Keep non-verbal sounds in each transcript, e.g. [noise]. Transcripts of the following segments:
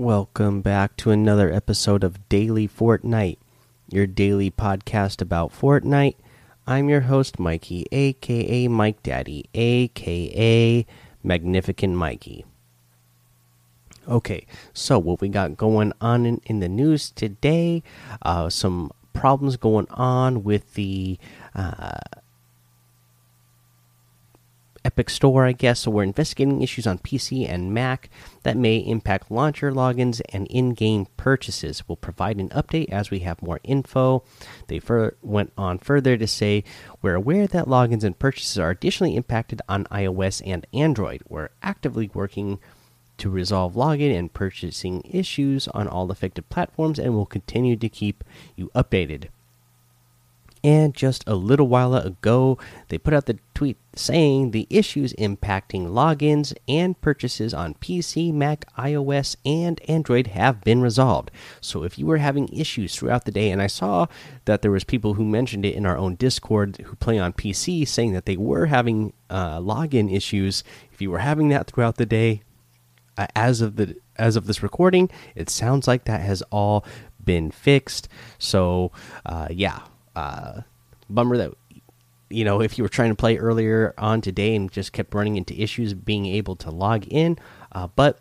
Welcome back to another episode of Daily Fortnite, your daily podcast about Fortnite. I'm your host, Mikey, aka Mike Daddy, aka Magnificent Mikey. Okay, so what we got going on in, in the news today? Uh, some problems going on with the uh, Epic Store, I guess. So we're investigating issues on PC and Mac that may impact launcher logins and in game purchases. We'll provide an update as we have more info. They went on further to say we're aware that logins and purchases are additionally impacted on iOS and Android. We're actively working to resolve login and purchasing issues on all affected platforms and will continue to keep you updated. And just a little while ago, they put out the tweet saying the issues impacting logins and purchases on PC, Mac, iOS, and Android have been resolved. So if you were having issues throughout the day, and I saw that there was people who mentioned it in our own Discord who play on PC saying that they were having uh, login issues. If you were having that throughout the day, uh, as of the as of this recording, it sounds like that has all been fixed. So uh, yeah uh, bummer that you know if you were trying to play earlier on today and just kept running into issues being able to log in. Uh, but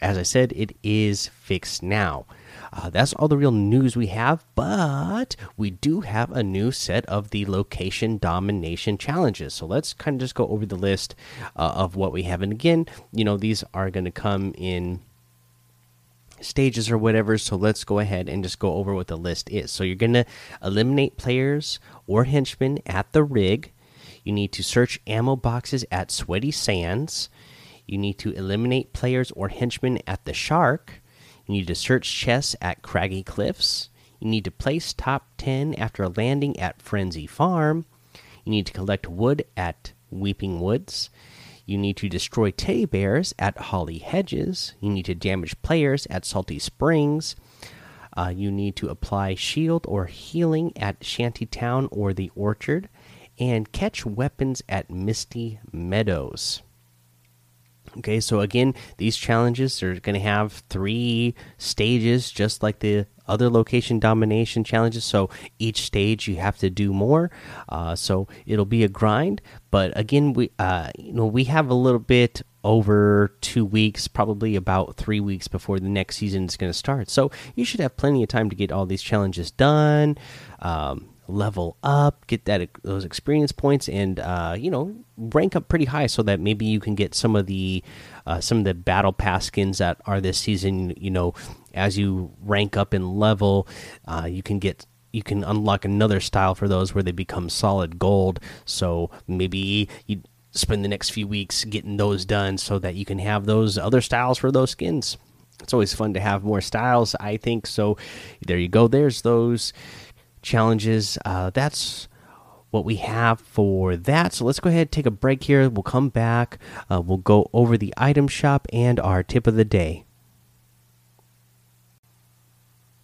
as i said it is fixed now. Uh, that's all the real news we have but we do have a new set of the location domination challenges. So let's kind of just go over the list uh, of what we have. And again you know these are going to come in stages or whatever. So let's go ahead and just go over what the list is. So you're going to eliminate players or henchmen at the rig. You need to search ammo boxes at Sweaty Sands. You need to eliminate players or henchmen at the Shark. You need to search chests at Craggy Cliffs. You need to place top 10 after landing at Frenzy Farm. You need to collect wood at Weeping Woods. You need to destroy teddy bears at Holly Hedges. You need to damage players at Salty Springs. Uh, you need to apply shield or healing at Shantytown or the Orchard. And catch weapons at Misty Meadows. Okay, so again, these challenges are going to have three stages, just like the other location domination challenges. So each stage you have to do more. Uh, so it'll be a grind. But again, we uh, you know we have a little bit over two weeks, probably about three weeks before the next season is going to start. So you should have plenty of time to get all these challenges done. Um, level up, get that those experience points, and uh, you know rank up pretty high so that maybe you can get some of the uh, some of the battle pass skins that are this season. You know, as you rank up in level, uh, you can get you can unlock another style for those where they become solid gold. So maybe you spend the next few weeks getting those done so that you can have those other styles for those skins. It's always fun to have more styles, I think. So there you go. There's those challenges. Uh, that's what we have for that. So let's go ahead and take a break here. We'll come back. Uh, we'll go over the item shop and our tip of the day.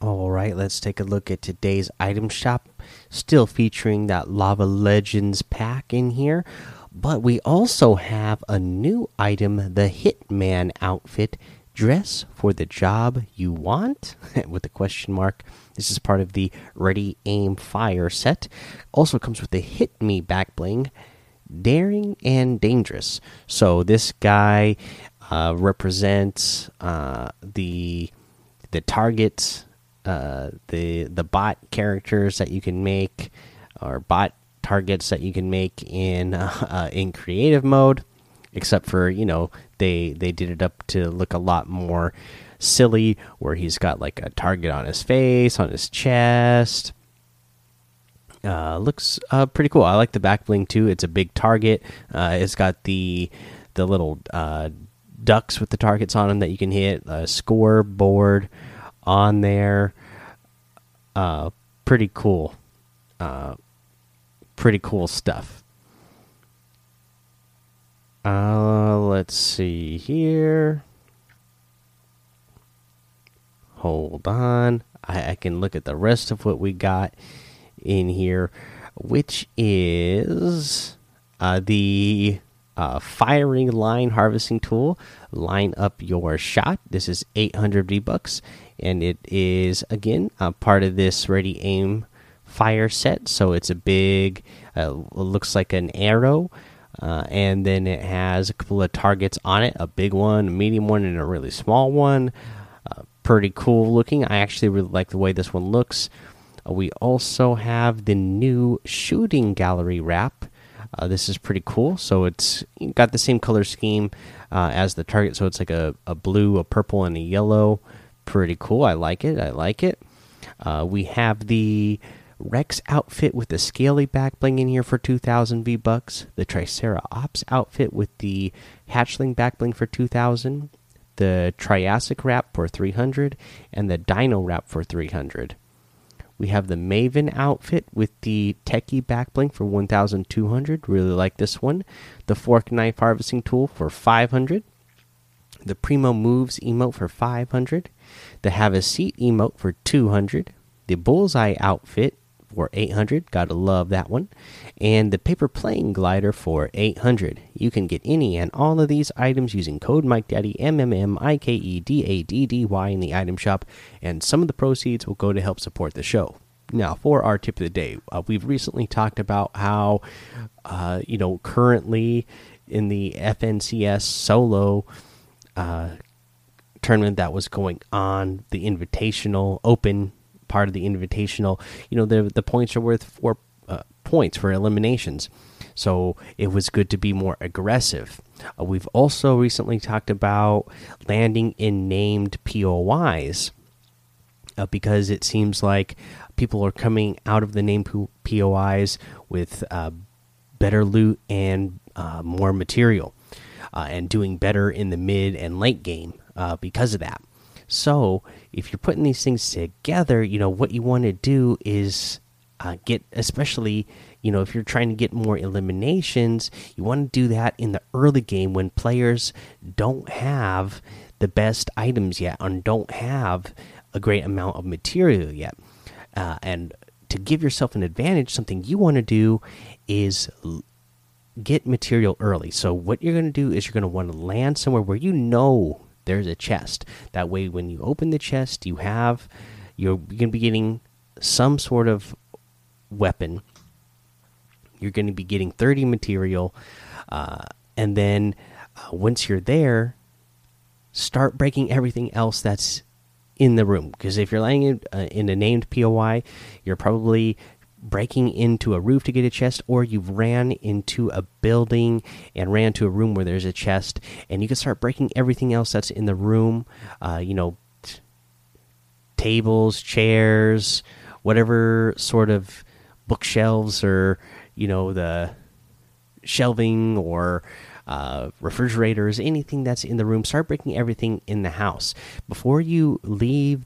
All right, let's take a look at today's item shop. Still featuring that Lava Legends pack in here, but we also have a new item the Hitman outfit dress for the job you want [laughs] with the question mark. This is part of the ready aim fire set. Also comes with the hit me back bling daring and dangerous. So this guy uh, represents uh, the the target uh, the the bot characters that you can make or bot targets that you can make in [laughs] uh, in creative mode except for you know they they did it up to look a lot more silly where he's got like a target on his face on his chest. Uh, looks uh, pretty cool. I like the back bling too. It's a big target. Uh, it's got the the little uh, ducks with the targets on them that you can hit a scoreboard on there. Uh, pretty cool. Uh, pretty cool stuff uh, let's see here. Hold on. I, I can look at the rest of what we got in here, which is uh, the uh, firing line harvesting tool. Line up your shot. This is 800 V bucks, and it is again a part of this ready aim fire set. So it's a big, uh, looks like an arrow. Uh, and then it has a couple of targets on it a big one, a medium one, and a really small one. Uh, pretty cool looking. I actually really like the way this one looks. Uh, we also have the new shooting gallery wrap. Uh, this is pretty cool. So it's got the same color scheme uh, as the target. So it's like a, a blue, a purple, and a yellow. Pretty cool. I like it. I like it. We have the Rex outfit with the scaly back bling in here for 2000 V bucks. The Tricera Ops outfit with the hatchling back bling for 2000. The Triassic wrap for 300 and the Dino wrap for 300. We have the Maven outfit with the Techie back bling for 1200. Really like this one. The Fork Knife Harvesting Tool for 500. The Primo Moves emote for 500. The Have a Seat emote for 200. The Bullseye outfit for 800 gotta love that one. And the paper plane glider for 800 you can get any and all of these items using code mike daddy m m m i k e d a d d y in the item shop and some of the proceeds will go to help support the show. Now for our tip of the day uh, we've recently talked about how uh, you know currently in the fncs solo uh, tournament that was going on the invitational open part of the invitational. You know, the the points are worth four uh, points for eliminations, so it was good to be more aggressive. Uh, we've also recently talked about landing in named POIs uh, because it seems like people are coming out of the named POIs with uh, better loot and uh, more material. Uh, and doing better in the mid and late game because of that. So if you're putting these things together, you know what you want to do is uh, get, especially you know if you're trying to get more eliminations, you want to do that in the early game when players don't have the best items yet and don't have a great amount of material yet. Uh, and to give yourself an advantage, something you want to do is get material early. So what you're going to do is you're going to want to land somewhere where you know there's a chest. That way, when you open the chest, you have you're going to be getting some sort of weapon. You're going to be getting 30 material, uh, and then uh, once you're there, start breaking everything else that's in the room. Because if you're laying in, uh, in a named POI, you're probably breaking into a roof to get a chest, or you've ran into a building and ran to a room where there's a chest, and you can start breaking everything else that's in the room. Uh, you know, tables, chairs, whatever sort of bookshelves or you know the shelving or uh, refrigerators, anything that's in the room. Start breaking everything in the house before you leave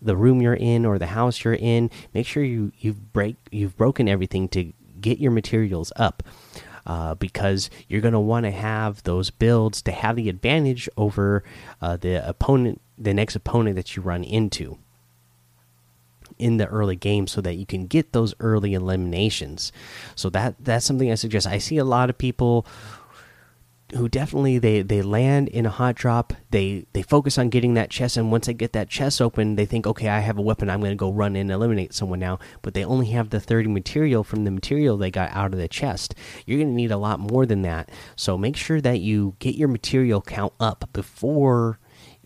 the room you're in or the house you're in. Make sure you you've break you've broken everything to get your materials up. Uh, because you're going to want to have those builds to have the advantage over uh, the opponent, the next opponent that you run into in the early game, so that you can get those early eliminations. So that that's something I suggest. I see a lot of people who definitely they they land in a hot drop. They they focus on getting that chest and once they get that chest open they think okay i have a weapon. I'm going to go run and eliminate someone now. But they only have the 30 material from the material they got out of the chest. You're going to need a lot more than that. So make sure that you get your material count up before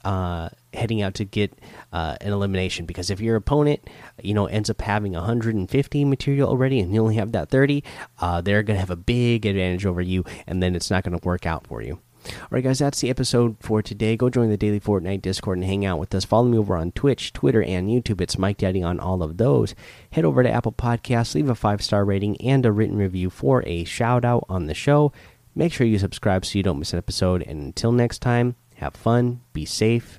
uh, heading out to get uh, an elimination because if your opponent you know ends up having 150 material already and you only have that 30 uh, they're gonna have a big advantage over you and then it's not gonna work out for you. All right guys that's the episode for today. Go join the daily fortnite discord and hang out with us. Follow me over on twitch twitter and youtube. It's mike daddy on all of those. Head over to apple podcasts leave a five star rating and a written review for a shout out on the show. Make sure you subscribe so you don't miss an episode. And until next time have fun, be safe,